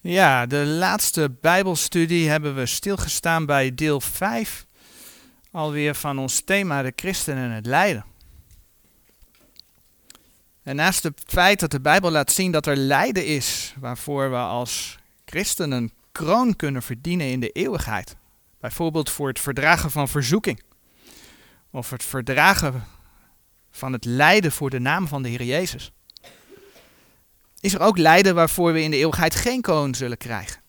Ja, de laatste Bijbelstudie hebben we stilgestaan bij deel 5, alweer van ons thema de christen en het lijden. En naast het feit dat de Bijbel laat zien dat er lijden is, waarvoor we als christen een kroon kunnen verdienen in de eeuwigheid, bijvoorbeeld voor het verdragen van verzoeking, of het verdragen van het lijden voor de naam van de Heer Jezus is er ook lijden waarvoor we in de eeuwigheid geen koon zullen krijgen.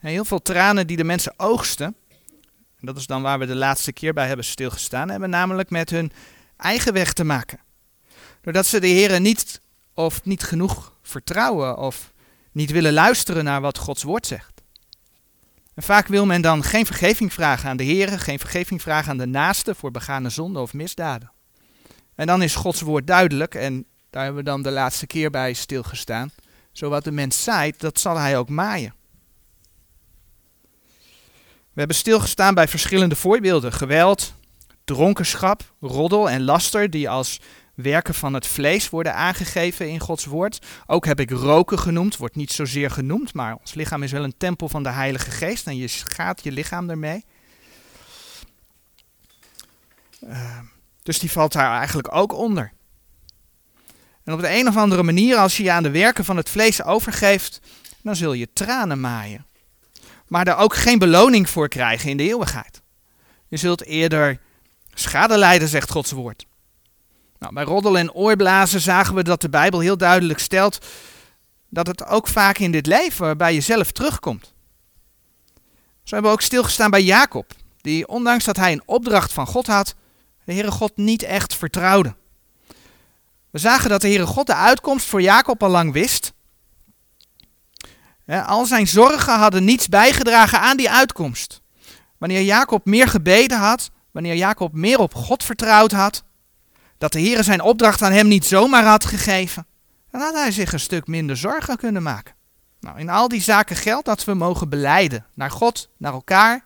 heel veel tranen die de mensen oogsten, en dat is dan waar we de laatste keer bij hebben stilgestaan, hebben namelijk met hun eigen weg te maken. Doordat ze de Heer niet of niet genoeg vertrouwen of niet willen luisteren naar wat Gods woord zegt. En vaak wil men dan geen vergeving vragen aan de Heer, geen vergeving vragen aan de naaste voor begane zonden of misdaden. En dan is Gods woord duidelijk en daar hebben we dan de laatste keer bij stilgestaan. Zo wat de mens zaait, dat zal hij ook maaien. We hebben stilgestaan bij verschillende voorbeelden. Geweld, dronkenschap, roddel en laster die als werken van het vlees worden aangegeven in Gods woord. Ook heb ik roken genoemd, wordt niet zozeer genoemd, maar ons lichaam is wel een tempel van de Heilige Geest en je schaadt je lichaam ermee. Uh, dus die valt daar eigenlijk ook onder. En op de een of andere manier, als je je aan de werken van het vlees overgeeft, dan zul je tranen maaien. Maar daar ook geen beloning voor krijgen in de eeuwigheid. Je zult eerder schade lijden, zegt Gods woord. Nou, bij roddel en oorblazen zagen we dat de Bijbel heel duidelijk stelt dat het ook vaak in dit leven bij jezelf terugkomt. Zo hebben we ook stilgestaan bij Jacob, die ondanks dat hij een opdracht van God had, de Heere God niet echt vertrouwde. We zagen dat de Heere God de uitkomst voor Jacob al lang wist. al zijn zorgen hadden niets bijgedragen aan die uitkomst. Wanneer Jacob meer gebeden had, wanneer Jacob meer op God vertrouwd had, dat de Heere zijn opdracht aan hem niet zomaar had gegeven, dan had hij zich een stuk minder zorgen kunnen maken. Nou, in al die zaken geldt dat we mogen beleiden naar God, naar elkaar.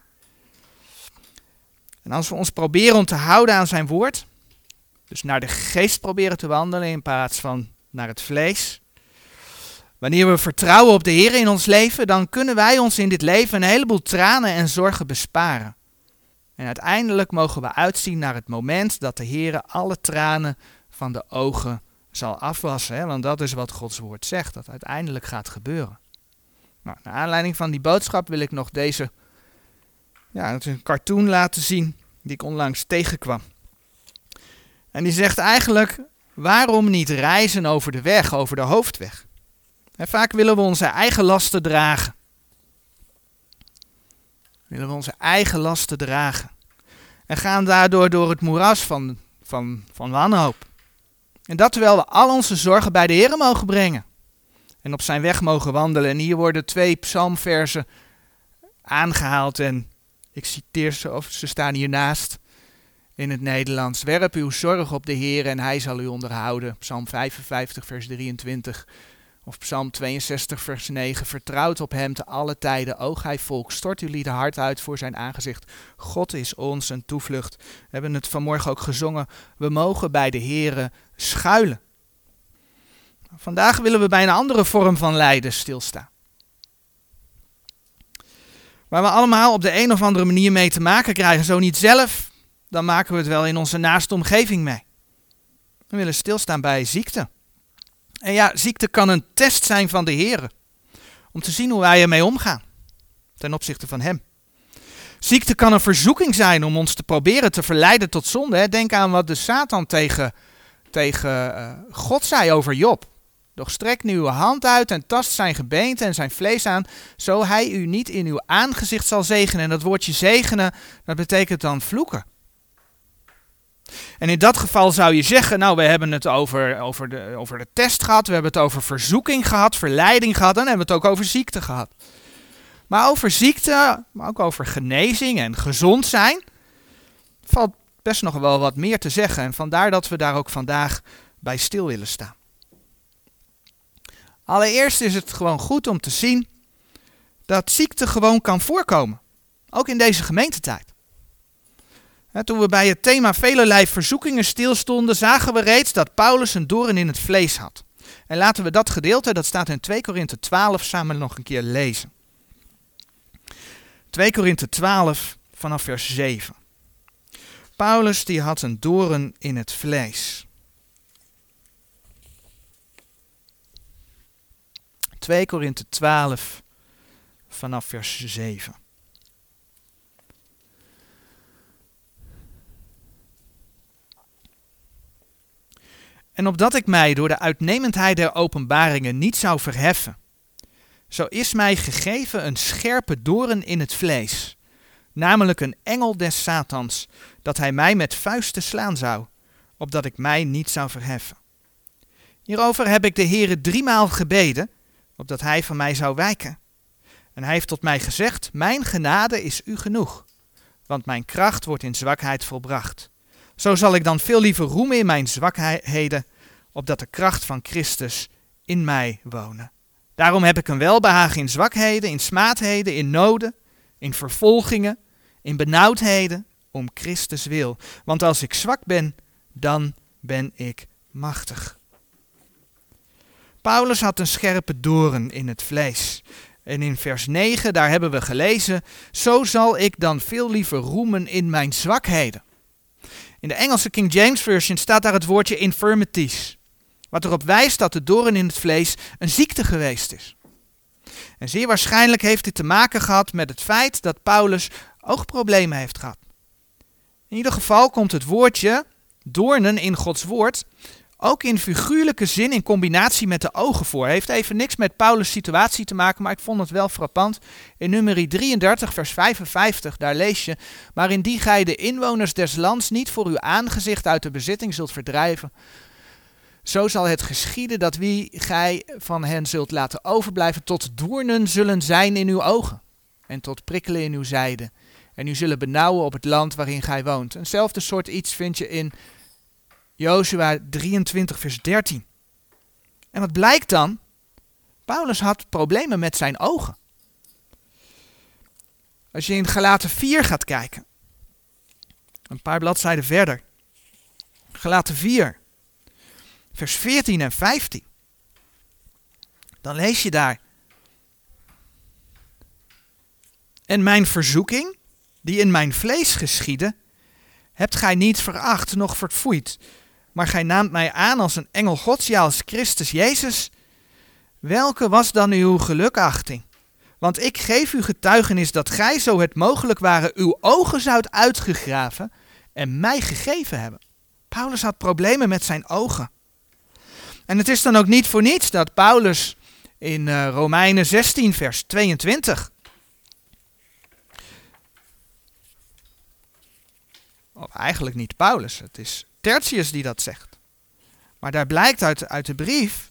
En als we ons proberen om te houden aan zijn woord, dus naar de geest proberen te wandelen in plaats van naar het vlees. Wanneer we vertrouwen op de Heer in ons leven, dan kunnen wij ons in dit leven een heleboel tranen en zorgen besparen. En uiteindelijk mogen we uitzien naar het moment dat de Heer alle tranen van de ogen zal afwassen. Want dat is wat Gods woord zegt, dat uiteindelijk gaat gebeuren. Nou, naar aanleiding van die boodschap wil ik nog deze ja, een cartoon laten zien die ik onlangs tegenkwam. En die zegt eigenlijk, waarom niet reizen over de weg, over de hoofdweg? En vaak willen we onze eigen lasten dragen. Willen we onze eigen lasten dragen. En gaan daardoor door het moeras van, van, van wanhoop. En dat terwijl we al onze zorgen bij de Heer mogen brengen. En op zijn weg mogen wandelen. En hier worden twee psalmversen aangehaald. En ik citeer ze, of ze staan hiernaast in het Nederlands. Werp uw zorg op de Heer en hij zal u onderhouden. Psalm 55, vers 23. Of Psalm 62, vers 9. Vertrouwt op hem te alle tijden, o gij volk. Stort uw lieden hart uit voor zijn aangezicht. God is ons een toevlucht. We hebben het vanmorgen ook gezongen. We mogen bij de Heere schuilen. Vandaag willen we bij een andere vorm van lijden stilstaan. Waar we allemaal op de een of andere manier mee te maken krijgen. Zo niet zelf, dan maken we het wel in onze naaste omgeving mee. We willen stilstaan bij ziekte. En ja, ziekte kan een test zijn van de Heer. Om te zien hoe wij ermee omgaan. Ten opzichte van Hem. Ziekte kan een verzoeking zijn om ons te proberen te verleiden tot zonde. Denk aan wat de Satan tegen, tegen uh, God zei over Job. Doch strek nu uw hand uit en tast zijn gebeente en zijn vlees aan, zo hij u niet in uw aangezicht zal zegenen. En dat woordje zegenen, dat betekent dan vloeken. En in dat geval zou je zeggen, nou we hebben het over, over, de, over de test gehad, we hebben het over verzoeking gehad, verleiding gehad en hebben we het ook over ziekte gehad. Maar over ziekte, maar ook over genezing en gezond zijn, valt best nog wel wat meer te zeggen. En vandaar dat we daar ook vandaag bij stil willen staan. Allereerst is het gewoon goed om te zien dat ziekte gewoon kan voorkomen. Ook in deze gemeentetijd toen we bij het thema velelei verzoekingen stilstonden, zagen we reeds dat Paulus een doorn in het vlees had. En laten we dat gedeelte, dat staat in 2 Korinthe 12, samen nog een keer lezen. 2 Korinthe 12 vanaf vers 7. Paulus die had een doren in het vlees. 2 Korinthe 12 vanaf vers 7. En opdat ik mij door de uitnemendheid der openbaringen niet zou verheffen, zo is mij gegeven een scherpe doren in het vlees, namelijk een engel des Satans, dat hij mij met vuisten slaan zou, opdat ik mij niet zou verheffen. Hierover heb ik de Heere driemaal gebeden, opdat hij van mij zou wijken. En hij heeft tot mij gezegd, mijn genade is u genoeg, want mijn kracht wordt in zwakheid volbracht. Zo zal ik dan veel liever roemen in mijn zwakheden, opdat de kracht van Christus in mij wonen. Daarom heb ik een welbehagen in zwakheden, in smaadheden, in noden, in vervolgingen, in benauwdheden, om Christus wil. Want als ik zwak ben, dan ben ik machtig. Paulus had een scherpe doren in het vlees. En in vers 9, daar hebben we gelezen, zo zal ik dan veel liever roemen in mijn zwakheden. In de Engelse King James Version staat daar het woordje infirmities, wat erop wijst dat de doorn in het vlees een ziekte geweest is. En zeer waarschijnlijk heeft dit te maken gehad met het feit dat Paulus oogproblemen heeft gehad. In ieder geval komt het woordje doornen in Gods woord ook in figuurlijke zin in combinatie met de ogen voor. Heeft even niks met Paulus' situatie te maken, maar ik vond het wel frappant. In nummer 33, vers 55, daar lees je: Maar indien gij de inwoners des lands niet voor uw aangezicht uit de bezitting zult verdrijven, zo zal het geschieden dat wie gij van hen zult laten overblijven, tot doornen zullen zijn in uw ogen en tot prikkelen in uw zijde. En u zullen benauwen op het land waarin gij woont. Eenzelfde soort iets vind je in Jozua 23, vers 13. En wat blijkt dan? Paulus had problemen met zijn ogen. Als je in Galaten 4 gaat kijken, een paar bladzijden verder, Galaten 4, vers 14 en 15, dan lees je daar. En mijn verzoeking, die in mijn vlees geschiedde, hebt gij niet veracht, noch verfoeid, maar gij naamt mij aan als een engel Gods, ja als Christus Jezus. Welke was dan uw gelukachting? Want ik geef u getuigenis dat gij, zo het mogelijk waren, uw ogen zoudt uitgegraven en mij gegeven hebben. Paulus had problemen met zijn ogen. En het is dan ook niet voor niets dat Paulus in uh, Romeinen 16, vers 22. Of eigenlijk niet Paulus, het is Tertius die dat zegt. Maar daar blijkt uit, uit de brief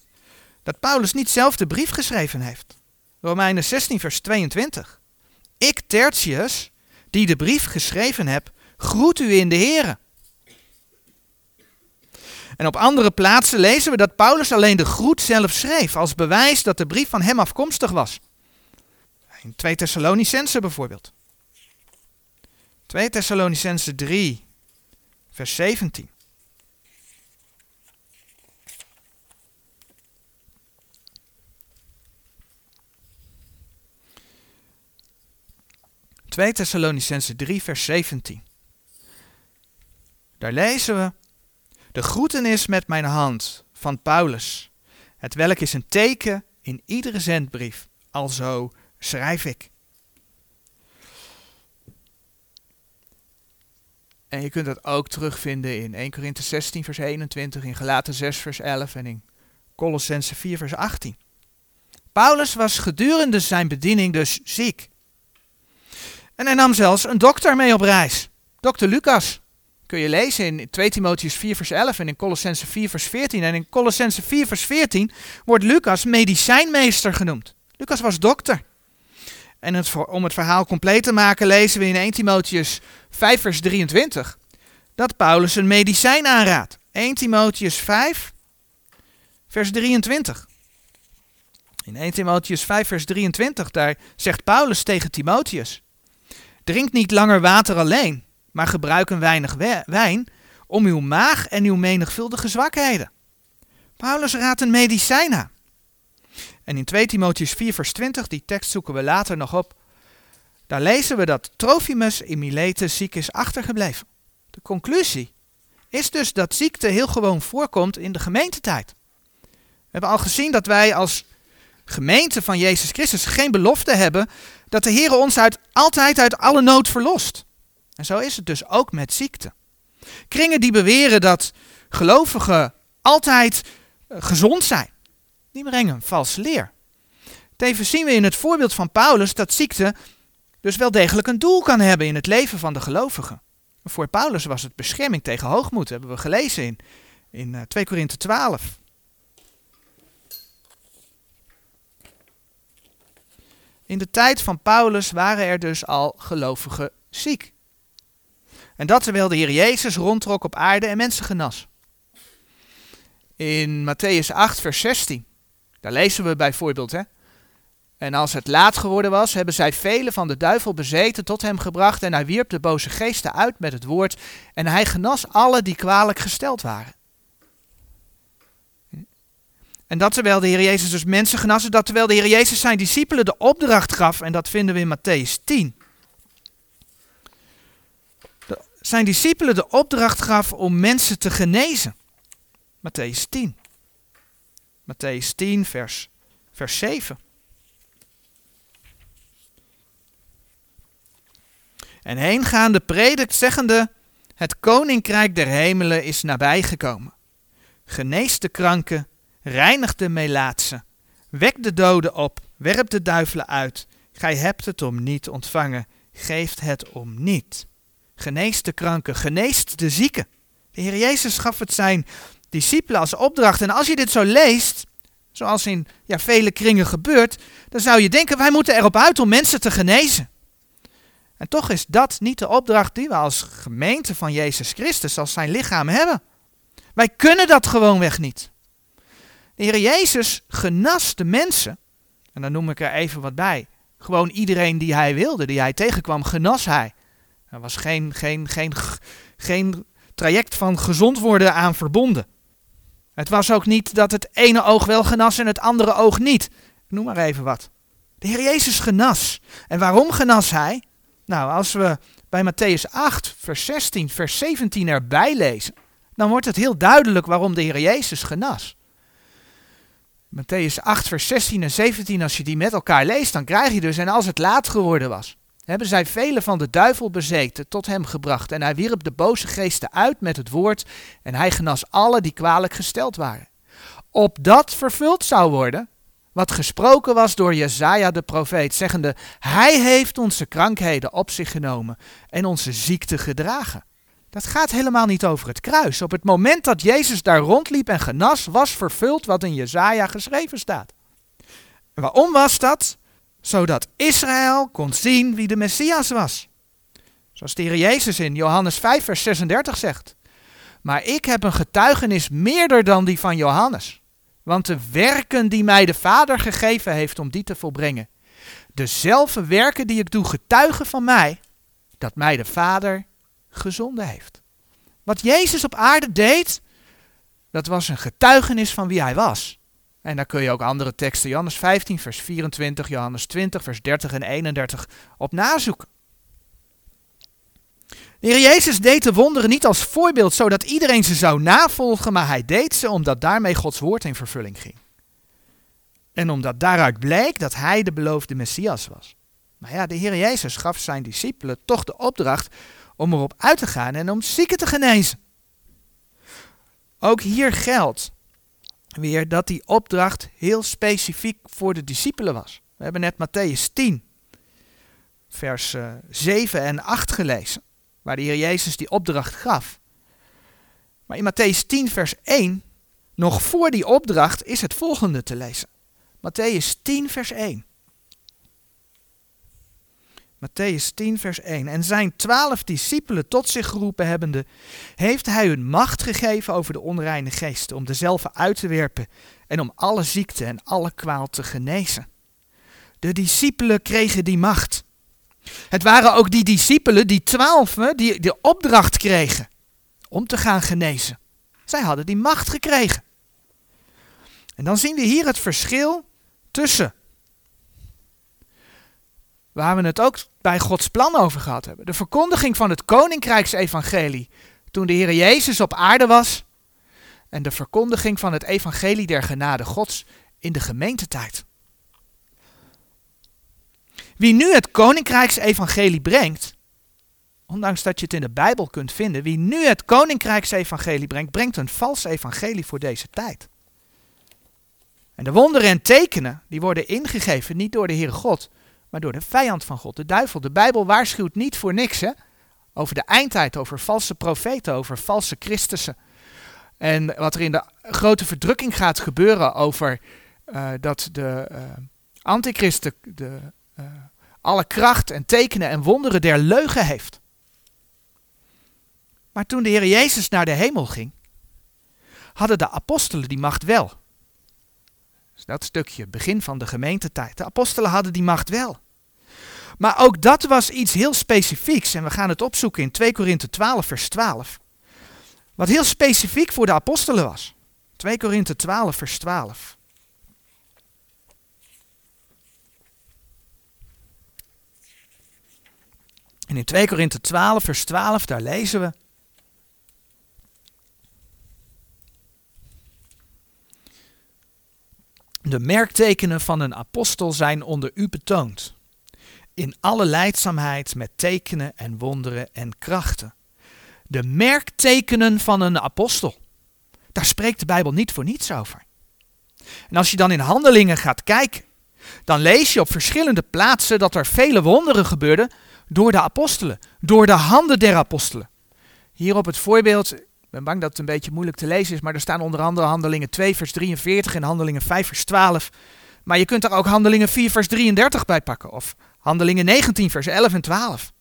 dat Paulus niet zelf de brief geschreven heeft. Romeinen 16, vers 22. Ik, Tertius, die de brief geschreven heb, groet u in de Here. En op andere plaatsen lezen we dat Paulus alleen de groet zelf schreef, als bewijs dat de brief van hem afkomstig was. In 2 Thessalonicense bijvoorbeeld. 2 Thessalonicense 3, vers 17. 2 Thessalonicense 3, vers 17. Daar lezen we: De groetenis met mijn hand van Paulus, het welk is een teken in iedere zendbrief, alzo schrijf ik. En je kunt dat ook terugvinden in 1 Korinthe 16, vers 21, in Galaten 6, vers 11 en in Colossense 4, vers 18. Paulus was gedurende zijn bediening dus ziek. En hij nam zelfs een dokter mee op reis. Dokter Lucas. Kun je lezen in 2 Timotheus 4 vers 11 en in Colossense 4 vers 14. En in Colossense 4 vers 14 wordt Lucas medicijnmeester genoemd. Lucas was dokter. En om het verhaal compleet te maken lezen we in 1 Timotheus 5 vers 23 dat Paulus een medicijn aanraadt. 1 Timotheus 5 vers 23. In 1 Timotheus 5 vers 23 daar zegt Paulus tegen Timotheus Drink niet langer water alleen, maar gebruik een weinig wijn om uw maag en uw menigvuldige zwakheden. Paulus raadt een medicijn aan. En in 2 Timotheus 4 vers 20, die tekst zoeken we later nog op, daar lezen we dat Trofimus in Miletus ziek is achtergebleven. De conclusie is dus dat ziekte heel gewoon voorkomt in de gemeentetijd. We hebben al gezien dat wij als gemeente van Jezus Christus geen belofte hebben dat de Heer ons uit, altijd uit alle nood verlost. En zo is het dus ook met ziekte. Kringen die beweren dat gelovigen altijd eh, gezond zijn, die brengen een valse leer. Tevens zien we in het voorbeeld van Paulus dat ziekte dus wel degelijk een doel kan hebben in het leven van de gelovigen. Voor Paulus was het bescherming tegen hoogmoed, hebben we gelezen in, in 2 eh, Korinthe 12. In de tijd van Paulus waren er dus al gelovigen ziek. En dat terwijl de Heer Jezus rondtrok op aarde en mensen genas. In Matthäus 8, vers 16, daar lezen we bijvoorbeeld, hè. En als het laat geworden was, hebben zij velen van de duivel bezeten tot hem gebracht en hij wierp de boze geesten uit met het woord en hij genas alle die kwalijk gesteld waren. En dat terwijl de Heer Jezus dus mensen genassen, dat terwijl de Heer Jezus zijn discipelen de opdracht gaf, en dat vinden we in Matthäus 10. zijn discipelen de opdracht gaf om mensen te genezen. Matthäus 10. Matthäus 10, vers, vers 7. En heengaande predikt zeggende, het koninkrijk der hemelen is nabijgekomen. Genees de kranken, reinig de melaatse, wek de doden op, werp de duivelen uit. Gij hebt het om niet ontvangen, geeft het om niet. Geneest de kranken, geneest de zieken. De Heer Jezus gaf het zijn discipelen als opdracht. En als je dit zo leest, zoals in ja, vele kringen gebeurt, dan zou je denken, wij moeten erop uit om mensen te genezen. En toch is dat niet de opdracht die we als gemeente van Jezus Christus, als zijn lichaam hebben. Wij kunnen dat gewoonweg niet. De Heer Jezus genas de mensen, en dan noem ik er even wat bij. Gewoon iedereen die hij wilde, die hij tegenkwam, genas hij. Er was geen, geen, geen, geen traject van gezond worden aan verbonden. Het was ook niet dat het ene oog wel genas en het andere oog niet. Noem maar even wat. De Heer Jezus genas. En waarom genas hij? Nou, als we bij Matthäus 8, vers 16, vers 17 erbij lezen, dan wordt het heel duidelijk waarom de Heer Jezus genas. Matthäus 8, vers 16 en 17, als je die met elkaar leest, dan krijg je dus, en als het laat geworden was, hebben zij vele van de duivel bezeten tot hem gebracht. En hij wierp de boze geesten uit met het woord, en hij genas alle die kwalijk gesteld waren. Opdat vervuld zou worden wat gesproken was door Jezaja de profeet, zeggende, Hij heeft onze krankheden op zich genomen en onze ziekte gedragen. Dat gaat helemaal niet over het kruis. Op het moment dat Jezus daar rondliep en genas, was vervuld wat in Jezaja geschreven staat. Waarom was dat? Zodat Israël kon zien wie de Messias was. Zoals de Heer Jezus in Johannes 5, vers 36 zegt. Maar ik heb een getuigenis meerder dan die van Johannes. Want de werken die mij de Vader gegeven heeft om die te volbrengen, dezelfde werken die ik doe, getuigen van mij, dat mij de Vader gezonden heeft. Wat Jezus op aarde deed, dat was een getuigenis van wie hij was. En daar kun je ook andere teksten, Johannes 15, vers 24, Johannes 20, vers 30 en 31, op nazoeken. De Heer Jezus deed de wonderen niet als voorbeeld zodat iedereen ze zou navolgen, maar hij deed ze omdat daarmee Gods woord in vervulling ging. En omdat daaruit bleek dat hij de beloofde Messias was. Maar ja, de Heer Jezus gaf zijn discipelen toch de opdracht om erop uit te gaan en om zieken te genezen. Ook hier geldt weer dat die opdracht heel specifiek voor de discipelen was. We hebben net Matthäus 10, vers 7 eh, en 8 gelezen waar de Heer Jezus die opdracht gaf. Maar in Matthäus 10, vers 1, nog voor die opdracht, is het volgende te lezen. Matthäus 10, vers 1. Matthäus 10, vers 1. En zijn twaalf discipelen tot zich geroepen hebbende, heeft hij hun macht gegeven over de onreine geesten, om dezelfde uit te werpen en om alle ziekte en alle kwaal te genezen. De discipelen kregen die macht. Het waren ook die discipelen, die twaalf, die de opdracht kregen om te gaan genezen. Zij hadden die macht gekregen. En dan zien we hier het verschil tussen waar we het ook bij Gods plan over gehad hebben. De verkondiging van het koninkrijksevangelie toen de Heer Jezus op aarde was en de verkondiging van het evangelie der genade Gods in de gemeentetijd. Wie nu het koninkrijksevangelie brengt, ondanks dat je het in de Bijbel kunt vinden, wie nu het koninkrijksevangelie brengt, brengt een vals evangelie voor deze tijd. En de wonderen en tekenen, die worden ingegeven niet door de Heere God, maar door de vijand van God, de duivel. De Bijbel waarschuwt niet voor niks hè? over de eindtijd, over valse profeten, over valse Christussen. En wat er in de grote verdrukking gaat gebeuren over uh, dat de uh, antichrist de, uh, alle kracht en tekenen en wonderen der leugen heeft. Maar toen de Heer Jezus naar de hemel ging, hadden de apostelen die macht wel. Dus dat stukje, begin van de gemeentetijd. De apostelen hadden die macht wel. Maar ook dat was iets heel specifieks. En we gaan het opzoeken in 2 Korinthe 12, vers 12. Wat heel specifiek voor de apostelen was. 2 Korinthe 12, vers 12. En in 2 Korinthe 12, vers 12, daar lezen we. De merktekenen van een apostel zijn onder u betoond. In alle leidzaamheid met tekenen en wonderen en krachten. De merktekenen van een apostel. Daar spreekt de Bijbel niet voor niets over. En als je dan in handelingen gaat kijken, dan lees je op verschillende plaatsen dat er vele wonderen gebeurden door de apostelen, door de handen der apostelen. Hier op het voorbeeld, ik ben bang dat het een beetje moeilijk te lezen is, maar er staan onder andere handelingen 2 vers 43 en handelingen 5 vers 12. Maar je kunt er ook handelingen 4 vers 33 bij pakken of handelingen 19 vers 11 en 12.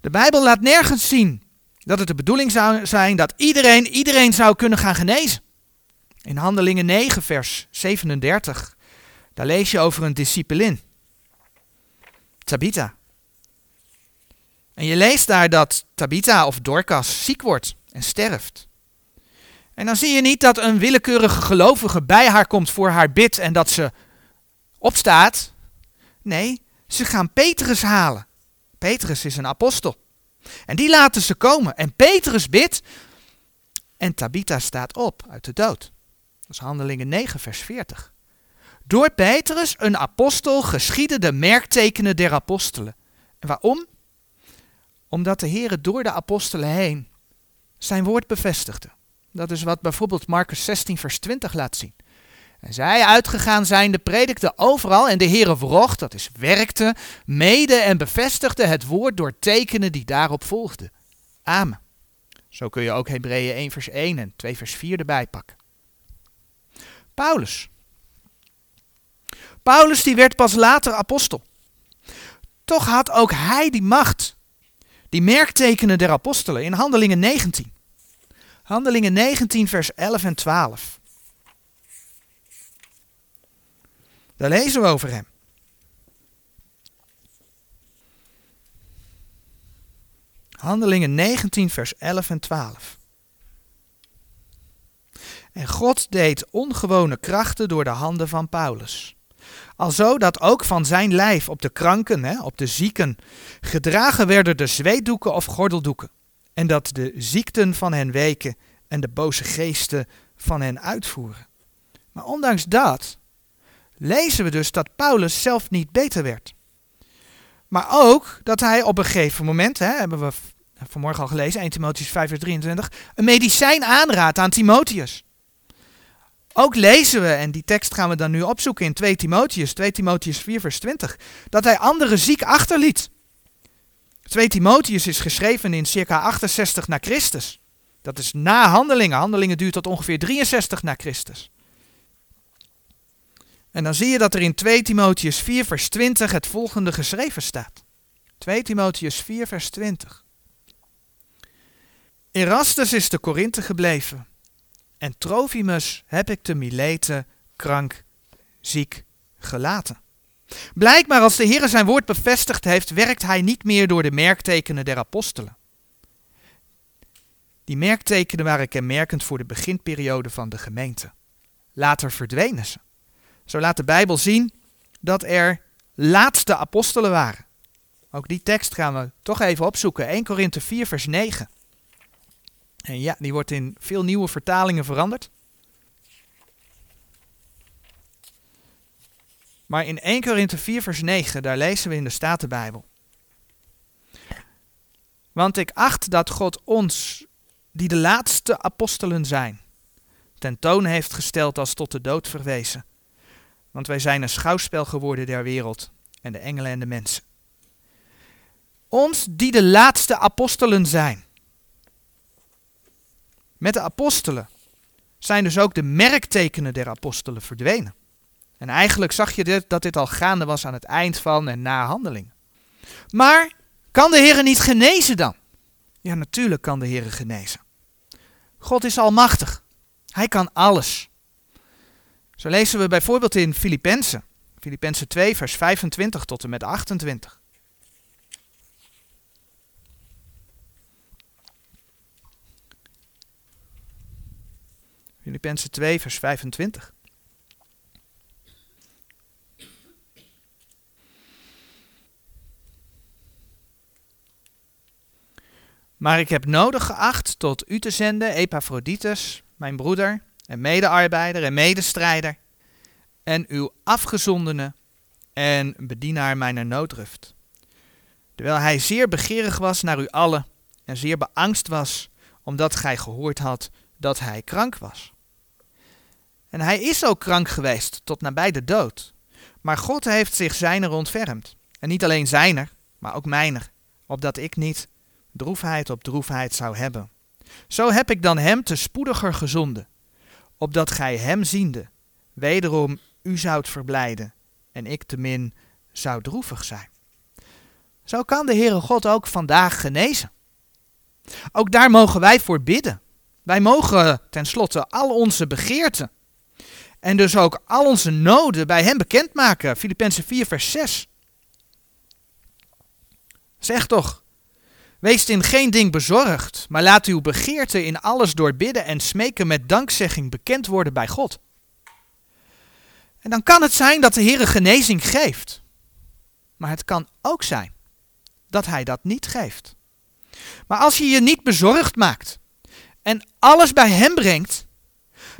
De Bijbel laat nergens zien dat het de bedoeling zou zijn dat iedereen iedereen zou kunnen gaan genezen. In Handelingen 9, vers 37, daar lees je over een discipelin, Tabitha. En je leest daar dat Tabitha of Dorcas ziek wordt en sterft. En dan zie je niet dat een willekeurige gelovige bij haar komt voor haar bid en dat ze opstaat. Nee, ze gaan Petrus halen. Petrus is een apostel. En die laten ze komen. En Petrus bidt. En Tabitha staat op uit de dood. Dat is Handelingen 9, vers 40. Door Petrus, een apostel, geschieden de merktekenen der apostelen. En waarom? Omdat de Heer door de apostelen heen zijn woord bevestigde. Dat is wat bijvoorbeeld Marcus 16, vers 20 laat zien. En zij uitgegaan zijnde predikte overal en de Heere wrocht, dat is werkte, mede en bevestigde het woord door tekenen die daarop volgden. Amen. Zo kun je ook Hebreeën 1 vers 1 en 2 vers 4 erbij pakken. Paulus. Paulus die werd pas later apostel. Toch had ook hij die macht. Die merktekenen der apostelen in Handelingen 19. Handelingen 19 vers 11 en 12. Daar lezen we over hem. Handelingen 19, vers 11 en 12. En God deed ongewone krachten door de handen van Paulus. Alzo dat ook van zijn lijf op de kranken, hè, op de zieken, gedragen werden de zweetdoeken of gordeldoeken. En dat de ziekten van hen weken en de boze geesten van hen uitvoeren. Maar ondanks dat lezen we dus dat Paulus zelf niet beter werd. Maar ook dat hij op een gegeven moment, hè, hebben we vanmorgen al gelezen, 1 Timotheus 5 vers 23, een medicijn aanraadt aan Timotheus. Ook lezen we, en die tekst gaan we dan nu opzoeken in 2 Timotheus, 2 Timotheus 4 vers 20, dat hij anderen ziek achterliet. 2 Timotheus is geschreven in circa 68 na Christus. Dat is na handelingen. Handelingen duurt tot ongeveer 63 na Christus. En dan zie je dat er in 2 Timotheus 4 vers 20 het volgende geschreven staat. 2 Timotheus 4 vers 20. Erastus is te Korinthe gebleven en Trofimus heb ik te Mileten krank, ziek gelaten. Blijkbaar als de Heer zijn woord bevestigd heeft, werkt hij niet meer door de merktekenen der apostelen. Die merktekenen waren kenmerkend voor de beginperiode van de gemeente. later verdwenen ze. Zo laat de Bijbel zien dat er laatste apostelen waren. Ook die tekst gaan we toch even opzoeken. 1 Korinthe 4, vers 9. En ja, die wordt in veel nieuwe vertalingen veranderd. Maar in 1 Korinthe 4, vers 9, daar lezen we in de Statenbijbel. Want ik acht dat God ons, die de laatste apostelen zijn, ten toon heeft gesteld als tot de dood verwezen. Want wij zijn een schouwspel geworden der wereld en de engelen en de mensen. Ons die de laatste apostelen zijn. Met de apostelen zijn dus ook de merktekenen der apostelen verdwenen. En eigenlijk zag je dit, dat dit al gaande was aan het eind van en na handelingen. Maar kan de Heer niet genezen dan? Ja, natuurlijk kan de Heer genezen. God is almachtig. Hij kan alles. Zo lezen we bijvoorbeeld in Filippenzen. Filippenzen 2, vers 25 tot en met 28. Filippenzen 2, vers 25. Maar ik heb nodig geacht tot u te zenden, Epaphroditus, mijn broeder en medearbeider en medestrijder, en uw afgezondene en bedienaar mijn noodruft. Terwijl hij zeer begeerig was naar u allen en zeer beangst was, omdat gij gehoord had dat hij krank was. En hij is ook krank geweest tot nabij de dood. Maar God heeft zich zijner ontfermd. En niet alleen zijner, maar ook mijner, opdat ik niet droefheid op droefheid zou hebben. Zo heb ik dan hem te spoediger gezonden, opdat gij hem ziende, wederom u zoudt verblijden, en ik te min zou droevig zijn. Zo kan de Heere God ook vandaag genezen. Ook daar mogen wij voor bidden. Wij mogen tenslotte al onze begeerten en dus ook al onze noden bij hem bekendmaken. Filippenzen 4 vers 6. Zeg toch, Wees in geen ding bezorgd, maar laat uw begeerte in alles door bidden en smeken met dankzegging bekend worden bij God. En dan kan het zijn dat de Heer genezing geeft. Maar het kan ook zijn dat Hij dat niet geeft. Maar als je je niet bezorgd maakt en alles bij Hem brengt,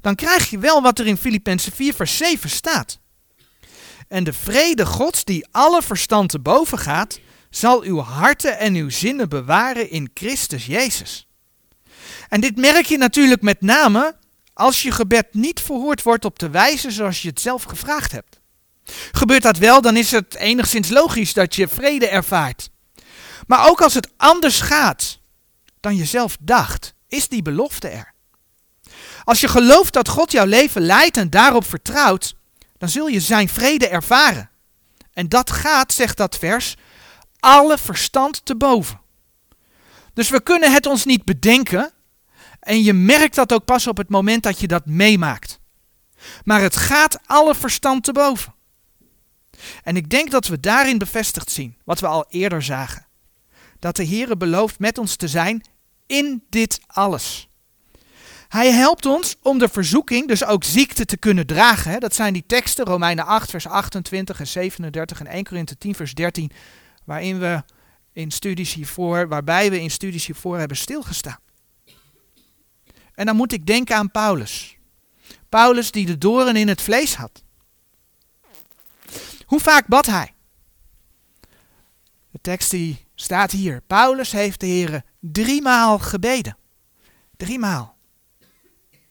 dan krijg je wel wat er in Filippenzen 4 vers 7 staat. En de vrede Gods die alle verstand te boven gaat, zal uw harten en uw zinnen bewaren in Christus Jezus. En dit merk je natuurlijk met name als je gebed niet verhoord wordt op de wijze zoals je het zelf gevraagd hebt. Gebeurt dat wel, dan is het enigszins logisch dat je vrede ervaart. Maar ook als het anders gaat dan je zelf dacht, is die belofte er. Als je gelooft dat God jouw leven leidt en daarop vertrouwt, dan zul je zijn vrede ervaren. En dat gaat, zegt dat vers, alle verstand te boven. Dus we kunnen het ons niet bedenken. En je merkt dat ook pas op het moment dat je dat meemaakt. Maar het gaat alle verstand te boven. En ik denk dat we daarin bevestigd zien wat we al eerder zagen. Dat de Heere belooft met ons te zijn in dit alles. Hij helpt ons om de verzoeking, dus ook ziekte, te kunnen dragen. Dat zijn die teksten, Romeinen 8, vers 28 en 37 en 1 Korinthe 10, vers 13 waarin we in studies hiervoor, waarbij we in studies hiervoor hebben stilgestaan. En dan moet ik denken aan Paulus. Paulus die de doren in het vlees had. Hoe vaak bad hij? De tekst die staat hier. Paulus heeft de Heer driemaal gebeden. Driemaal.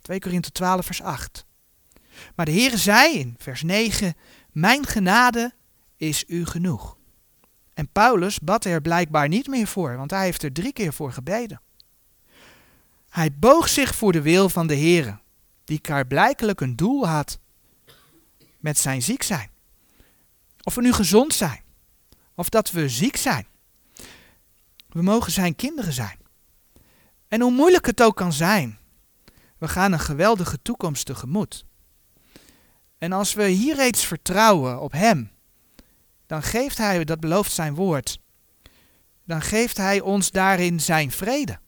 2 Korinthe 12 vers 8. Maar de Heer zei in vers 9, mijn genade is u genoeg. En Paulus bad er blijkbaar niet meer voor, want hij heeft er drie keer voor gebeden. Hij boog zich voor de wil van de Heere, die klaarblijkelijk een doel had met zijn ziek zijn. Of we nu gezond zijn, of dat we ziek zijn. We mogen zijn kinderen zijn. En hoe moeilijk het ook kan zijn, we gaan een geweldige toekomst tegemoet. En als we hier reeds vertrouwen op Hem, dan geeft Hij, dat belooft zijn woord, dan geeft Hij ons daarin zijn vrede.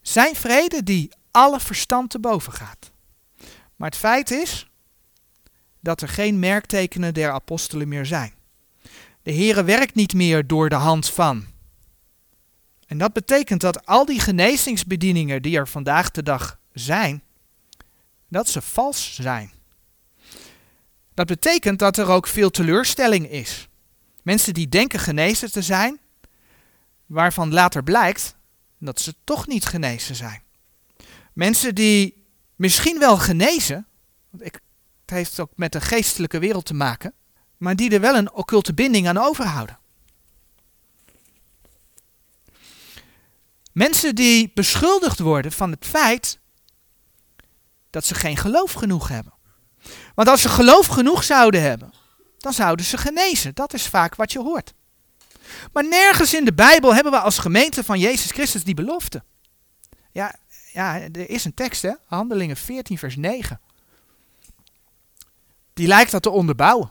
Zijn vrede die alle verstand te boven gaat. Maar het feit is dat er geen merktekenen der apostelen meer zijn. De Heere werkt niet meer door de hand van. En dat betekent dat al die genezingsbedieningen die er vandaag de dag zijn, dat ze vals zijn. Dat betekent dat er ook veel teleurstelling is. Mensen die denken genezen te zijn, waarvan later blijkt dat ze toch niet genezen zijn. Mensen die misschien wel genezen, want ik, het heeft ook met de geestelijke wereld te maken, maar die er wel een occulte binding aan overhouden. Mensen die beschuldigd worden van het feit dat ze geen geloof genoeg hebben. Want als ze geloof genoeg zouden hebben, dan zouden ze genezen. Dat is vaak wat je hoort. Maar nergens in de Bijbel hebben we als gemeente van Jezus Christus die belofte. Ja, ja er is een tekst, hè? Handelingen 14, vers 9. Die lijkt dat te onderbouwen.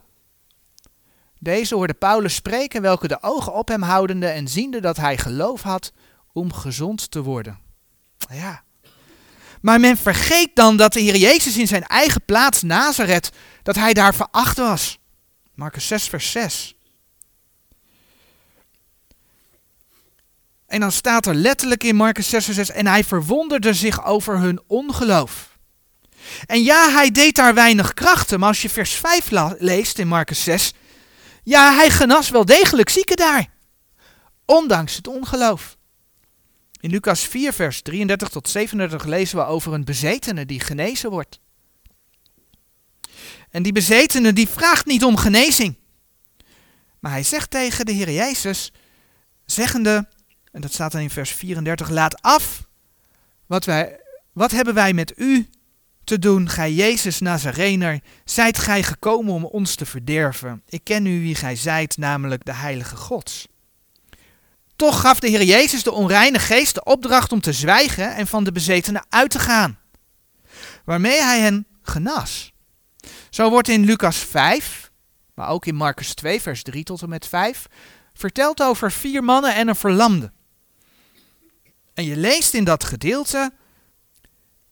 Deze hoorde Paulus spreken, welke de ogen op hem houdende en ziende dat hij geloof had om gezond te worden. Ja. Maar men vergeet dan dat de Heer Jezus in zijn eigen plaats Nazareth, dat hij daar veracht was. Marcus 6, vers 6. En dan staat er letterlijk in Marcus 6, vers 6, en hij verwonderde zich over hun ongeloof. En ja, hij deed daar weinig krachten, maar als je vers 5 leest in Marcus 6, ja, hij genas wel degelijk zieken daar. Ondanks het ongeloof. In Lucas 4, vers 33 tot 37 lezen we over een bezetene die genezen wordt. En die bezetene die vraagt niet om genezing. Maar hij zegt tegen de Heer Jezus, zeggende, en dat staat dan in vers 34, laat af, wat, wij, wat hebben wij met u te doen, gij Jezus Nazarener, zijt gij gekomen om ons te verderven. Ik ken u wie gij zijt, namelijk de Heilige Gods. Toch gaf de Heer Jezus de onreine geest de opdracht om te zwijgen en van de bezetenen uit te gaan, waarmee hij hen genas. Zo wordt in Lucas 5, maar ook in Marcus 2, vers 3 tot en met 5, verteld over vier mannen en een verlamde. En je leest in dat gedeelte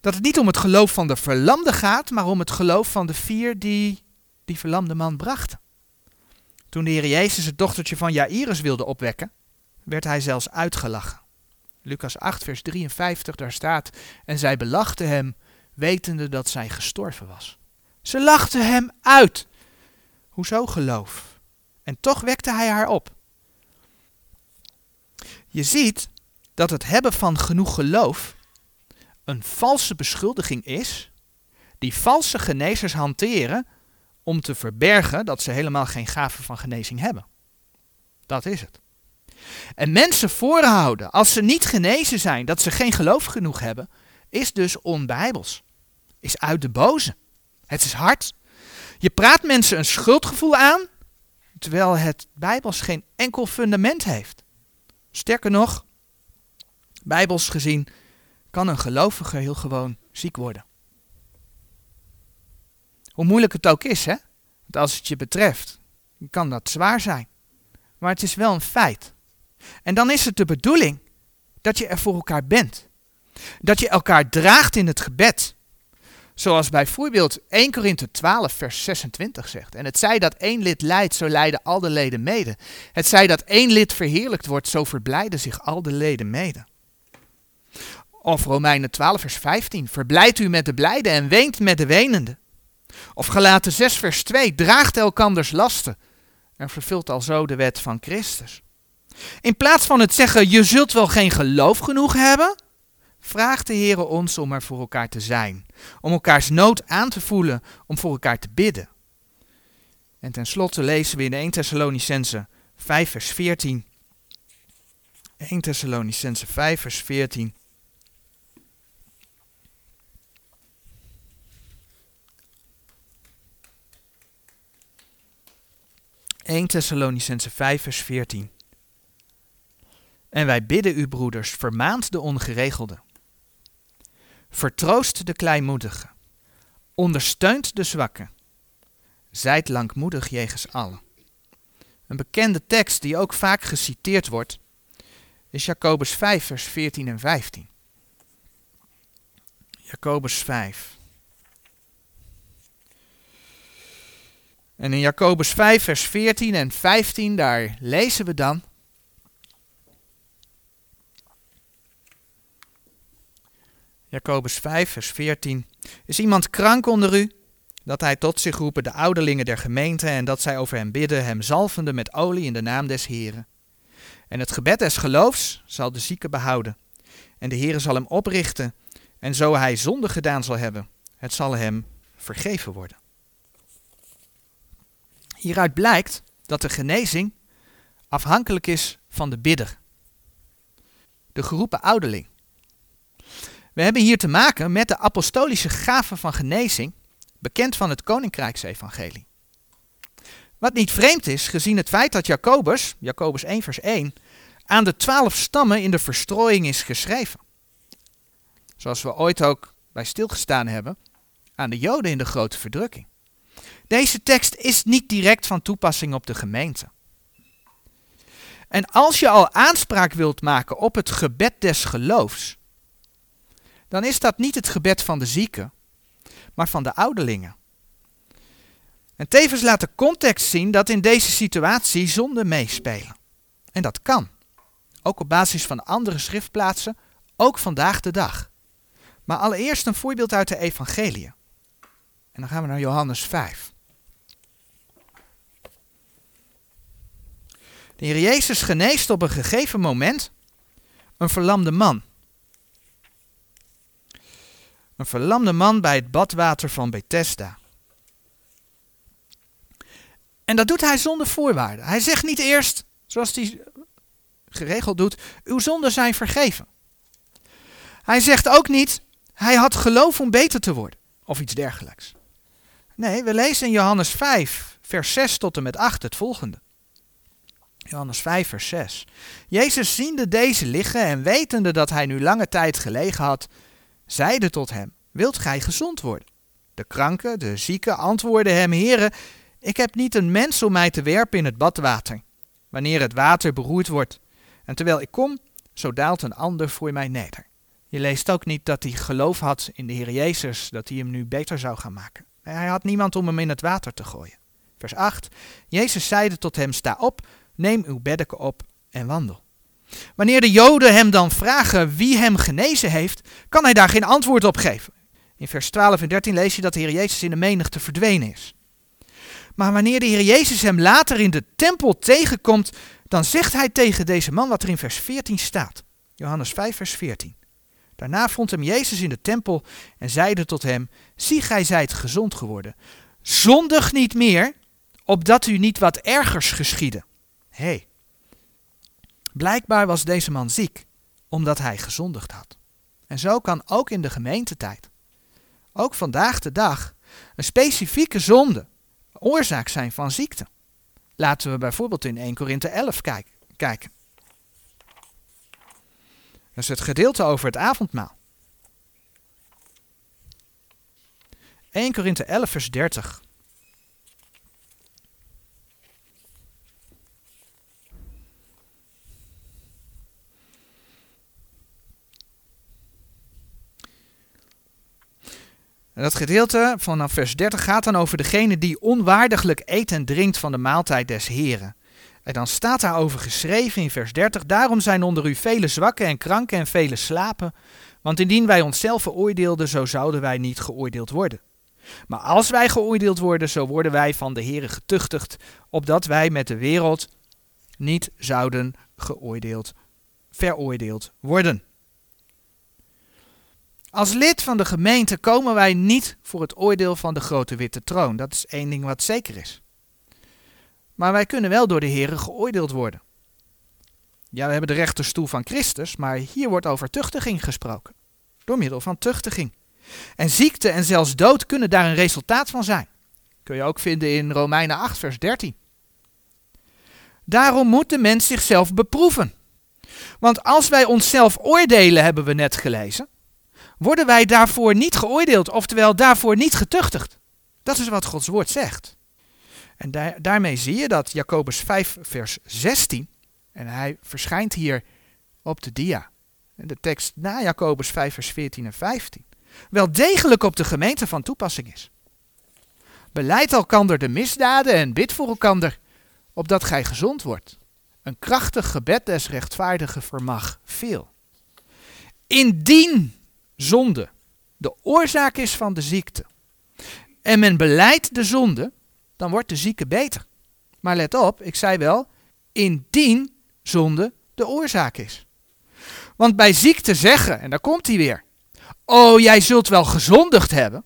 dat het niet om het geloof van de verlamde gaat, maar om het geloof van de vier die die verlamde man brachten. Toen de Heer Jezus het dochtertje van Jairus wilde opwekken, werd hij zelfs uitgelachen. Lucas 8, vers 53, daar staat, en zij belachten hem, wetende dat zij gestorven was. Ze lachten hem uit. Hoezo geloof? En toch wekte hij haar op. Je ziet dat het hebben van genoeg geloof een valse beschuldiging is, die valse genezers hanteren om te verbergen dat ze helemaal geen gave van genezing hebben. Dat is het. En mensen voorhouden als ze niet genezen zijn, dat ze geen geloof genoeg hebben, is dus onbijbels. Is uit de boze. Het is hard. Je praat mensen een schuldgevoel aan, terwijl het bijbels geen enkel fundament heeft. Sterker nog, bijbels gezien kan een gelovige heel gewoon ziek worden. Hoe moeilijk het ook is, hè? Want als het je betreft, kan dat zwaar zijn. Maar het is wel een feit. En dan is het de bedoeling dat je er voor elkaar bent. Dat je elkaar draagt in het gebed. Zoals bijvoorbeeld 1 Korinthe 12, vers 26 zegt. En het zij dat één lid lijdt, zo lijden al de leden mede. Het zij dat één lid verheerlijkt wordt, zo verblijden zich al de leden mede. Of Romeinen 12, vers 15. Verblijdt u met de blijden en weent met de wenende. Of Galaten 6, vers 2. Draagt elkanders lasten en vervult alzo de wet van Christus. In plaats van het zeggen, je zult wel geen geloof genoeg hebben, vraagt de Heer ons om er voor elkaar te zijn. Om elkaars nood aan te voelen, om voor elkaar te bidden. En tenslotte lezen we in 1 Thessalonicense 5 vers 14. 1 Thessalonicense 5 vers 14. 1 Thessalonicense 5 vers 14. En wij bidden u, broeders, vermaand de ongeregelde. Vertroost de kleinmoedige. Ondersteunt de zwakke. Zijt langmoedig jegens allen. Een bekende tekst die ook vaak geciteerd wordt, is Jacobus 5, vers 14 en 15. Jacobus 5. En in Jacobus 5, vers 14 en 15, daar lezen we dan. Jacobus 5, vers 14. Is iemand krank onder u? Dat hij tot zich roepen de ouderlingen der gemeente en dat zij over hem bidden, hem zalvende met olie in de naam des Heren. En het gebed des geloofs zal de zieke behouden. En de Heere zal hem oprichten. En zo hij zonde gedaan zal hebben, het zal hem vergeven worden. Hieruit blijkt dat de genezing afhankelijk is van de bidder, de geroepen ouderling. We hebben hier te maken met de apostolische gave van genezing, bekend van het Koninkrijksevangelie. Wat niet vreemd is, gezien het feit dat Jacobus, Jacobus 1 vers 1, aan de twaalf stammen in de verstrooiing is geschreven. Zoals we ooit ook bij stilgestaan hebben, aan de Joden in de grote verdrukking. Deze tekst is niet direct van toepassing op de gemeente. En als je al aanspraak wilt maken op het gebed des geloofs, dan is dat niet het gebed van de zieken, maar van de ouderlingen. En tevens laat de context zien dat in deze situatie zonden meespelen. En dat kan. Ook op basis van andere schriftplaatsen, ook vandaag de dag. Maar allereerst een voorbeeld uit de Evangelie. En dan gaan we naar Johannes 5. De Heer Jezus geneest op een gegeven moment een verlamde man. Een verlamde man bij het badwater van Bethesda. En dat doet hij zonder voorwaarden. Hij zegt niet eerst, zoals hij geregeld doet, uw zonden zijn vergeven. Hij zegt ook niet, hij had geloof om beter te worden, of iets dergelijks. Nee, we lezen in Johannes 5, vers 6 tot en met 8 het volgende. Johannes 5, vers 6. Jezus ziende deze liggen en wetende dat hij nu lange tijd gelegen had, zeide tot hem, wilt gij gezond worden? De kranke, de zieke, antwoordden hem, heren, ik heb niet een mens om mij te werpen in het badwater, wanneer het water beroerd wordt. En terwijl ik kom, zo daalt een ander voor mij neder. Je leest ook niet dat hij geloof had in de Heer Jezus, dat hij hem nu beter zou gaan maken. Hij had niemand om hem in het water te gooien. Vers 8. Jezus zeide tot hem, sta op, neem uw beddeken op en wandel. Wanneer de Joden hem dan vragen wie hem genezen heeft, kan hij daar geen antwoord op geven. In vers 12 en 13 lees je dat de Heer Jezus in de menigte verdwenen is. Maar wanneer de Heer Jezus hem later in de tempel tegenkomt, dan zegt hij tegen deze man wat er in vers 14 staat. Johannes 5, vers 14. Daarna vond hem Jezus in de tempel en zeide tot hem: Zie, gij zijt gezond geworden. Zondig niet meer, opdat u niet wat ergers geschiedde. Hé, hey, blijkbaar was deze man ziek, omdat hij gezondigd had. En zo kan ook in de gemeentetijd, ook vandaag de dag, een specifieke zonde oorzaak zijn van ziekte. Laten we bijvoorbeeld in 1 Korinthe 11 kijken. Dat is het gedeelte over het avondmaal. 1 Korinthe 11 vers 30. En dat gedeelte vanaf vers 30 gaat dan over degene die onwaardiglijk eet en drinkt van de maaltijd des Heren. En dan staat daarover geschreven in vers 30, daarom zijn onder u vele zwakken en kranken en vele slapen, want indien wij onszelf veroordeelden, zo zouden wij niet geoordeeld worden. Maar als wij geoordeeld worden, zo worden wij van de Heere getuchtigd, opdat wij met de wereld niet zouden geoordeeld, veroordeeld worden. Als lid van de gemeente komen wij niet voor het oordeel van de grote witte troon. Dat is één ding wat zeker is. Maar wij kunnen wel door de Heeren geoordeeld worden. Ja, we hebben de rechterstoel van Christus, maar hier wordt over tuchtiging gesproken. Door middel van tuchtiging. En ziekte en zelfs dood kunnen daar een resultaat van zijn. Kun je ook vinden in Romeinen 8, vers 13. Daarom moet de mens zichzelf beproeven. Want als wij onszelf oordelen, hebben we net gelezen, worden wij daarvoor niet geoordeeld, oftewel daarvoor niet getuchtigd. Dat is wat Gods woord zegt. En daar, daarmee zie je dat Jacobus 5, vers 16, en hij verschijnt hier op de dia, de tekst na Jacobus 5, vers 14 en 15, wel degelijk op de gemeente van toepassing is. Beleid elkander de misdaden en bid voor elkander, opdat gij gezond wordt. Een krachtig gebed des rechtvaardigen vermag veel. Indien zonde de oorzaak is van de ziekte en men beleidt de zonde, dan wordt de zieke beter. Maar let op, ik zei wel, indien zonde de oorzaak is. Want bij ziekte zeggen, en daar komt hij weer, oh jij zult wel gezondigd hebben,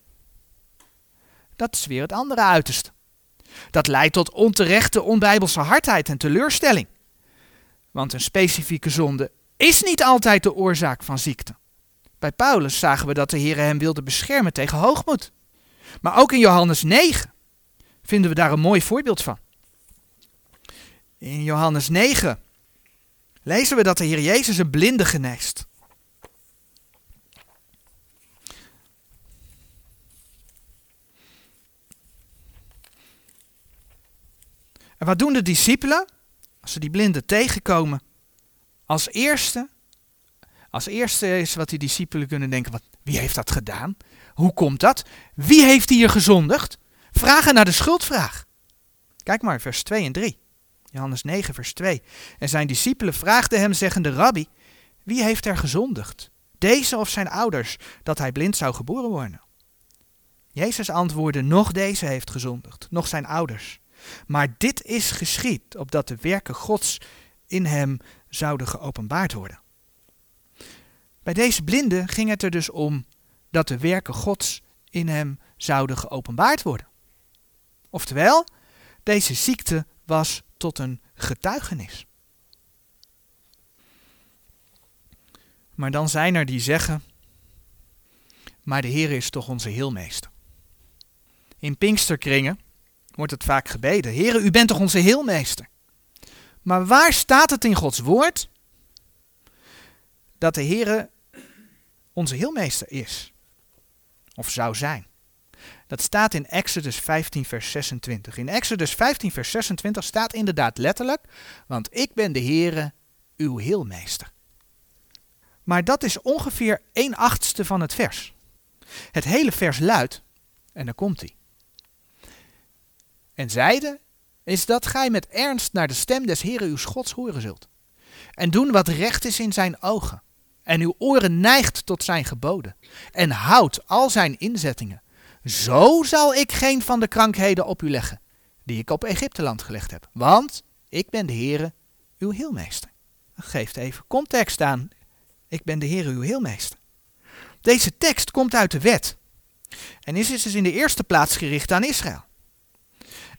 dat is weer het andere uiterste. Dat leidt tot onterechte onbijbelse hardheid en teleurstelling. Want een specifieke zonde is niet altijd de oorzaak van ziekte. Bij Paulus zagen we dat de Heer hem wilde beschermen tegen hoogmoed. Maar ook in Johannes 9 vinden we daar een mooi voorbeeld van. In Johannes 9 lezen we dat de Heer Jezus een blinde geneest. En wat doen de discipelen als ze die blinden tegenkomen? Als eerste, als eerste is wat die discipelen kunnen denken, wat, wie heeft dat gedaan? Hoe komt dat? Wie heeft hier gezondigd? Vragen naar de schuldvraag. Kijk maar, vers 2 en 3. Johannes 9, vers 2. En zijn discipelen vraagden hem, zeggende, Rabbi, wie heeft er gezondigd? Deze of zijn ouders, dat hij blind zou geboren worden? Jezus antwoordde, nog deze heeft gezondigd, nog zijn ouders. Maar dit is geschied, opdat de werken Gods in hem zouden geopenbaard worden. Bij deze blinde ging het er dus om dat de werken Gods in hem zouden geopenbaard worden. Oftewel, deze ziekte was tot een getuigenis. Maar dan zijn er die zeggen, maar de Heer is toch onze heelmeester. In Pinksterkringen wordt het vaak gebeden, Heere, u bent toch onze heelmeester. Maar waar staat het in Gods woord dat de Heere onze heelmeester is? Of zou zijn? Dat staat in Exodus 15, vers 26. In Exodus 15, vers 26 staat inderdaad letterlijk, want ik ben de Heere, uw heelmeester. Maar dat is ongeveer 1 achtste van het vers. Het hele vers luidt, en dan komt hij. En zeide, is dat gij met ernst naar de stem des Heeren uw Gods horen zult. En doen wat recht is in zijn ogen. En uw oren neigt tot zijn geboden. En houdt al zijn inzettingen zo zal ik geen van de krankheden op u leggen, die ik op Egypteland gelegd heb. Want ik ben de Heere, uw heelmeester. Geeft even context aan. Ik ben de Heere, uw heelmeester. Deze tekst komt uit de wet. En is dus in de eerste plaats gericht aan Israël.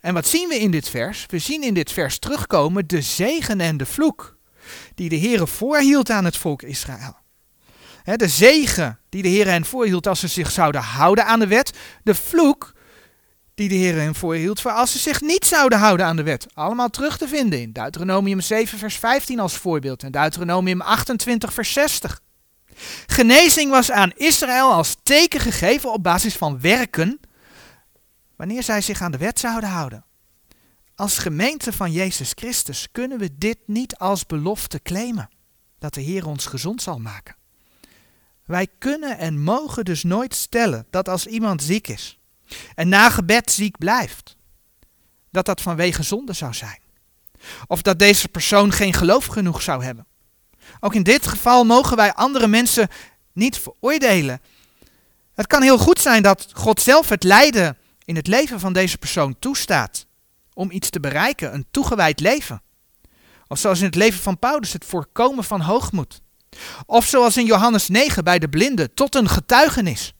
En wat zien we in dit vers? We zien in dit vers terugkomen de zegen en de vloek die de Heere voorhield aan het volk Israël de zegen die de Heer hen voorhield als ze zich zouden houden aan de wet. De vloek die de Heer hen voorhield voor als ze zich niet zouden houden aan de wet. Allemaal terug te vinden in Deuteronomium 7 vers 15 als voorbeeld en Deuteronomium 28 vers 60. Genezing was aan Israël als teken gegeven op basis van werken wanneer zij zich aan de wet zouden houden. Als gemeente van Jezus Christus kunnen we dit niet als belofte claimen, dat de Heer ons gezond zal maken. Wij kunnen en mogen dus nooit stellen dat als iemand ziek is en na gebed ziek blijft, dat dat vanwege zonde zou zijn. Of dat deze persoon geen geloof genoeg zou hebben. Ook in dit geval mogen wij andere mensen niet veroordelen. Het kan heel goed zijn dat God zelf het lijden in het leven van deze persoon toestaat om iets te bereiken, een toegewijd leven. Of zoals in het leven van Paulus het voorkomen van hoogmoed. Of zoals in Johannes 9 bij de blinden, tot een getuigenis.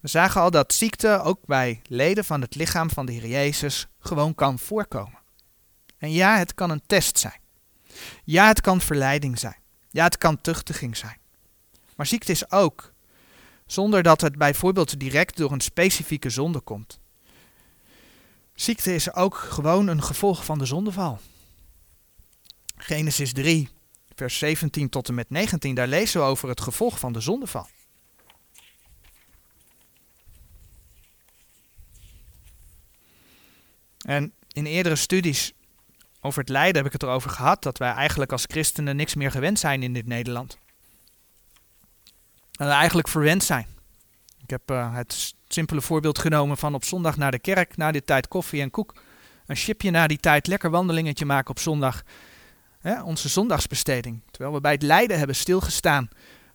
We zagen al dat ziekte ook bij leden van het lichaam van de Heer Jezus gewoon kan voorkomen. En ja, het kan een test zijn. Ja, het kan verleiding zijn. Ja, het kan tuchtiging zijn. Maar ziekte is ook, zonder dat het bijvoorbeeld direct door een specifieke zonde komt. Ziekte is ook gewoon een gevolg van de zondeval. Genesis 3, vers 17 tot en met 19, daar lezen we over het gevolg van de zondeval. En in eerdere studies over het lijden heb ik het erover gehad dat wij eigenlijk als christenen niks meer gewend zijn in dit Nederland. Eigenlijk verwend zijn. Ik heb uh, het simpele voorbeeld genomen van op zondag naar de kerk, na die tijd koffie en koek. Een chipje na die tijd, lekker wandelingetje maken op zondag. onze zondagsbesteding. Terwijl we bij het lijden hebben stilgestaan.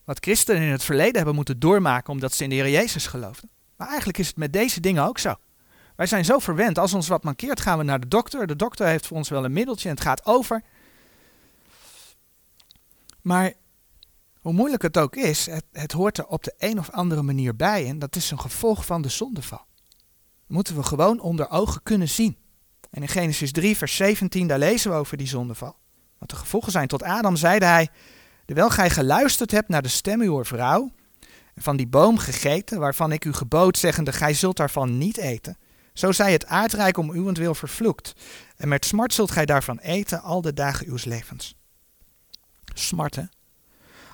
Wat christenen in het verleden hebben moeten doormaken omdat ze in de Heer Jezus geloofden. Maar eigenlijk is het met deze dingen ook zo. Wij zijn zo verwend. Als ons wat mankeert, gaan we naar de dokter. De dokter heeft voor ons wel een middeltje en het gaat over. Maar hoe moeilijk het ook is, het, het, hoort er op de een of andere manier bij. En dat is een gevolg van de zondeval. Moeten we gewoon onder ogen kunnen zien. En in Genesis 3, vers 17, daar lezen we over die zondeval. Wat de gevolgen zijn. Tot Adam zeide hij, terwijl gij geluisterd hebt naar de stem uw vrouw, en van die boom gegeten, waarvan ik u gebood, zeggende, gij zult daarvan niet eten. Zo zij het aardrijk om uwentwil vervloekt. En met smart zult gij daarvan eten al de dagen uws levens. Smart?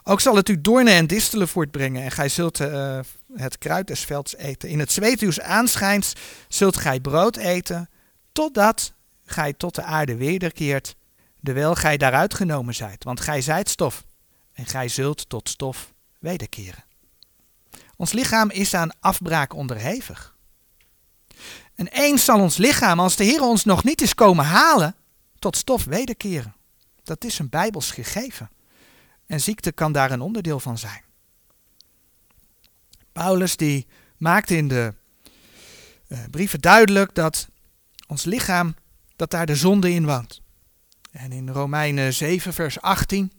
Ook zal het u doornen en distelen voortbrengen, en gij zult uh, het kruid des velds eten. In het zweet uws aanschijns zult gij brood eten, totdat gij tot de aarde wederkeert, terwijl gij daaruit genomen zijt. Want gij zijt stof, en gij zult tot stof wederkeren. Ons lichaam is aan afbraak onderhevig. En eens zal ons lichaam, als de Heer ons nog niet is komen halen, tot stof wederkeren. Dat is een bijbels gegeven. En ziekte kan daar een onderdeel van zijn. Paulus die maakte in de uh, brieven duidelijk dat ons lichaam, dat daar de zonde in woont. En in Romeinen 7 vers 18,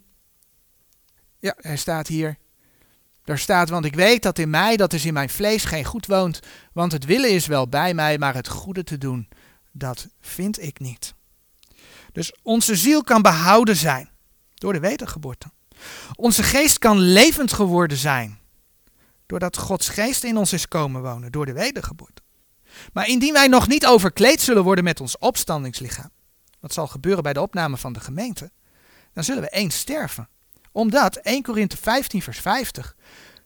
ja, hij staat hier, daar staat, want ik weet dat in mij, dat is in mijn vlees, geen goed woont. Want het willen is wel bij mij, maar het goede te doen, dat vind ik niet. Dus onze ziel kan behouden zijn door de wedergeboorte. Onze geest kan levend geworden zijn doordat Gods geest in ons is komen wonen door de wedergeboorte. Maar indien wij nog niet overkleed zullen worden met ons opstandingslichaam, wat zal gebeuren bij de opname van de gemeente, dan zullen we eens sterven omdat 1 Korinthe 15 vers 50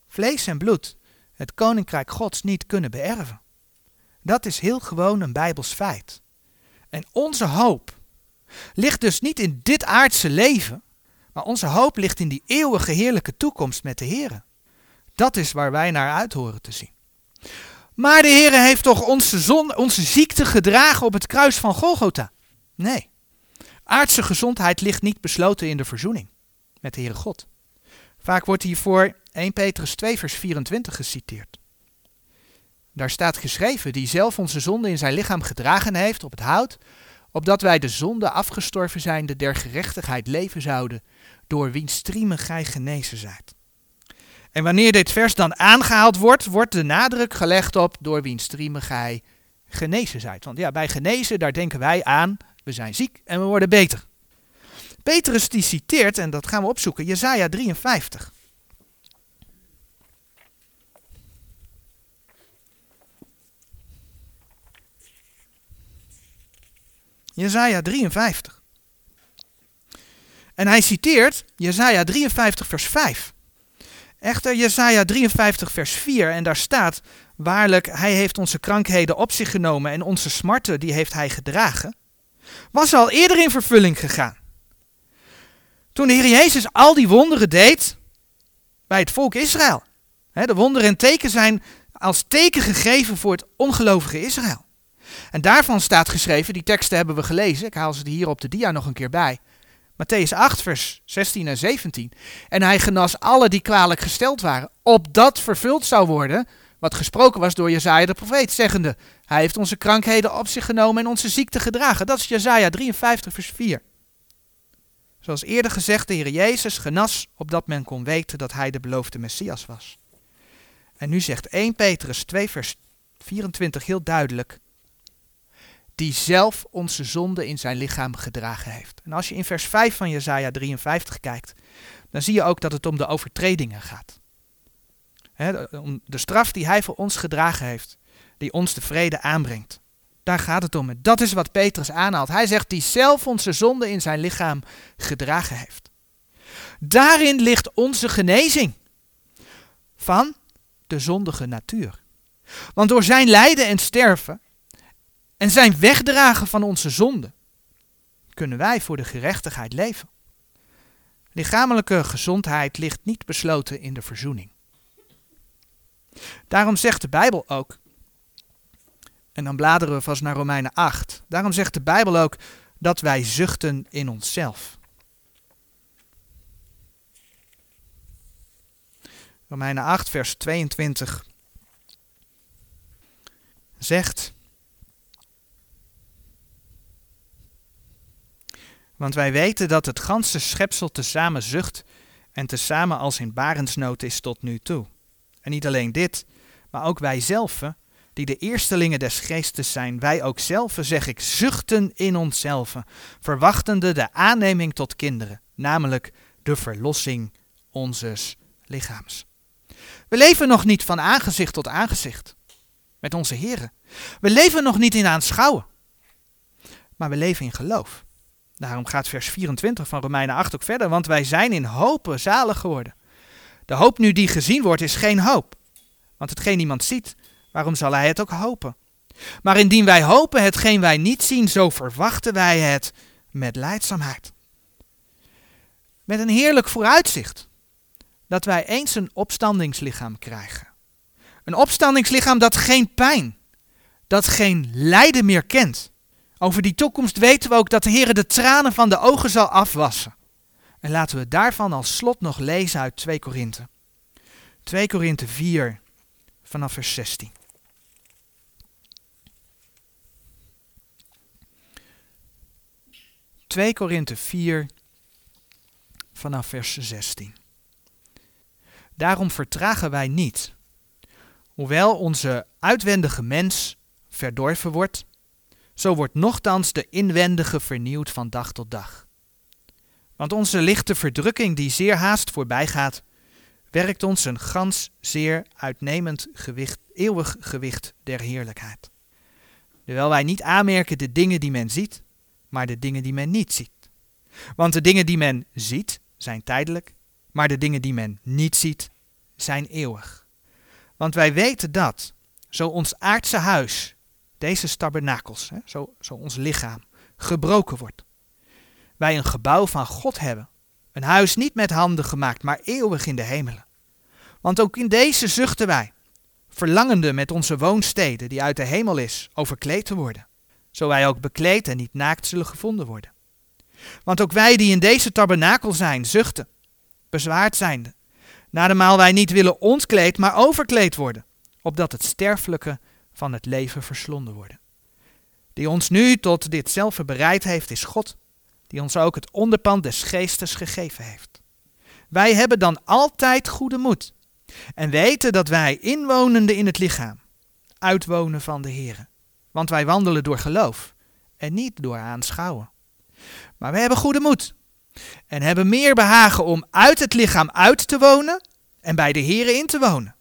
vlees en bloed het koninkrijk Gods niet kunnen beërven. Dat is heel gewoon een bijbels feit. En onze hoop ligt dus niet in dit aardse leven, maar onze hoop ligt in die eeuwige heerlijke toekomst met de Heer. Dat is waar wij naar uit horen te zien. Maar de Heer heeft toch onze, zon, onze ziekte gedragen op het kruis van Golgotha? Nee. Aardse gezondheid ligt niet besloten in de verzoening met de Heere God. Vaak wordt hiervoor 1 Petrus 2 vers 24 geciteerd. Daar staat geschreven, die zelf onze zonde in zijn lichaam gedragen heeft op het hout, opdat wij de zonde afgestorven zijnde der gerechtigheid leven zouden, door wiens striemen gij genezen zijt. En wanneer dit vers dan aangehaald wordt, wordt de nadruk gelegd op door wiens striemen gij genezen zijt. Want ja, bij genezen, daar denken wij aan, we zijn ziek en we worden beter. Petrus die citeert, en dat gaan we opzoeken, Jezaja 53. Jezaja 53. En hij citeert Jezaja 53 vers 5. Echter Jezaja 53 vers 4 en daar staat, waarlijk hij heeft onze krankheden op zich genomen en onze smarten die heeft hij gedragen, was al eerder in vervulling gegaan. Toen de Heer Jezus al die wonderen deed bij het volk Israël. de wonderen en teken zijn als teken gegeven voor het ongelovige Israël. En daarvan staat geschreven, die teksten hebben we gelezen, ik haal ze hier op de dia nog een keer bij. Matthäus 8, vers 16 en 17. En hij genas alle die kwalijk gesteld waren, opdat vervuld zou worden wat gesproken was door Jezaja de profeet, zeggende, hij heeft onze krankheden op zich genomen en onze ziekte gedragen. Dat is Jezaja 53, vers 4. Zoals eerder gezegd, de Heer Jezus genas opdat men kon weten dat hij de beloofde Messias was. En nu zegt 1 Petrus 2 vers 24 heel duidelijk, die zelf onze zonde in zijn lichaam gedragen heeft. En als je in vers 5 van Jezaja 53 kijkt, dan zie je ook dat het om de overtredingen gaat. om de straf die hij voor ons gedragen heeft, die ons de vrede aanbrengt. Daar gaat het om. En dat is wat Petrus aanhaalt. Hij zegt die zelf onze zonde in zijn lichaam gedragen heeft. Daarin ligt onze genezing van de zondige natuur. Want door zijn lijden en sterven en zijn wegdragen van onze zonde kunnen wij voor de gerechtigheid leven. Lichamelijke gezondheid ligt niet besloten in de verzoening. Daarom zegt de Bijbel ook, en dan bladeren we vast naar Romeinen 8, daarom zegt de Bijbel ook dat wij zuchten in onszelf. Romeinen 8, vers 22 zegt. Want wij weten dat het ganse schepsel tezamen zucht en tezamen als in barensnood is tot nu toe. En niet alleen dit, maar ook wij zelf, die de eerstelingen des geestes zijn, wij ook zelf, zeg ik, zuchten in onszelf, verwachtende de aanneming tot kinderen, namelijk de verlossing onzes lichaams. We leven nog niet van aangezicht tot aangezicht met onze heren. We leven nog niet in aanschouwen, maar we leven in geloof. Daarom gaat vers 24 van Romeinen 8 ook verder, want wij zijn in hopen zalig geworden. De hoop nu die gezien wordt is geen hoop, want hetgeen niemand ziet, waarom zal hij het ook hopen? Maar indien wij hopen hetgeen wij niet zien, zo verwachten wij het met leidzaamheid. Met een heerlijk vooruitzicht dat wij eens een opstandingslichaam krijgen. Een opstandingslichaam dat geen pijn, dat geen lijden meer kent. Over die toekomst weten we ook dat de Heer de tranen van de ogen zal afwassen. En laten we daarvan als slot nog lezen uit 2 Korinthe. 2 Korinthe 4 vanaf vers 16. Twee Korinthe 4 vanaf vers 16. Daarom vertragen wij niet, hoewel onze uitwendige mens verdorven wordt, zo wordt nochtans de inwendige vernieuwd van dag tot dag. Want onze lichte verdrukking, die zeer haast voorbij gaat, werkt ons een gans zeer uitnemend gewicht, eeuwig gewicht der heerlijkheid. Terwijl wij niet aanmerken de dingen die men ziet, maar de dingen die men niet ziet. Want de dingen die men ziet zijn tijdelijk, maar de dingen die men niet ziet zijn eeuwig. Want wij weten dat, zo ons aardse huis, deze tabernakels, hè, zo, zo ons lichaam, gebroken wordt. Wij een gebouw van God hebben, een huis niet met handen gemaakt, maar eeuwig in de hemelen. Want ook in deze zuchten wij, verlangende met onze woonsteden, die uit de hemel is, overkleed te worden, zo wij ook bekleed en niet naakt zullen gevonden worden. Want ook wij die in deze tabernakel zijn, zuchten, bezwaard zijnde, maal wij niet willen ontkleed, maar overkleed worden, opdat het sterfelijke van het leven verslonden worden. Die ons nu tot ditzelfde bereid heeft, is God, die ons ook het onderpand des geestes gegeven heeft. Wij hebben dan altijd goede moed en weten dat wij inwonende in het lichaam uitwonen van de Here. Want wij wandelen door geloof en niet door aanschouwen. Maar we hebben goede moed en hebben meer behagen om uit het lichaam uit te wonen en bij de Here in te wonen.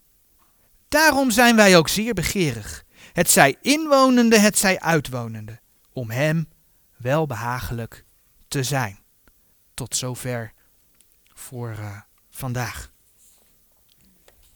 Daarom zijn wij ook zeer begeerig, het zij inwonende, het zij uitwonende, om Hem welbehagelijk te zijn. Tot zover voor uh, vandaag.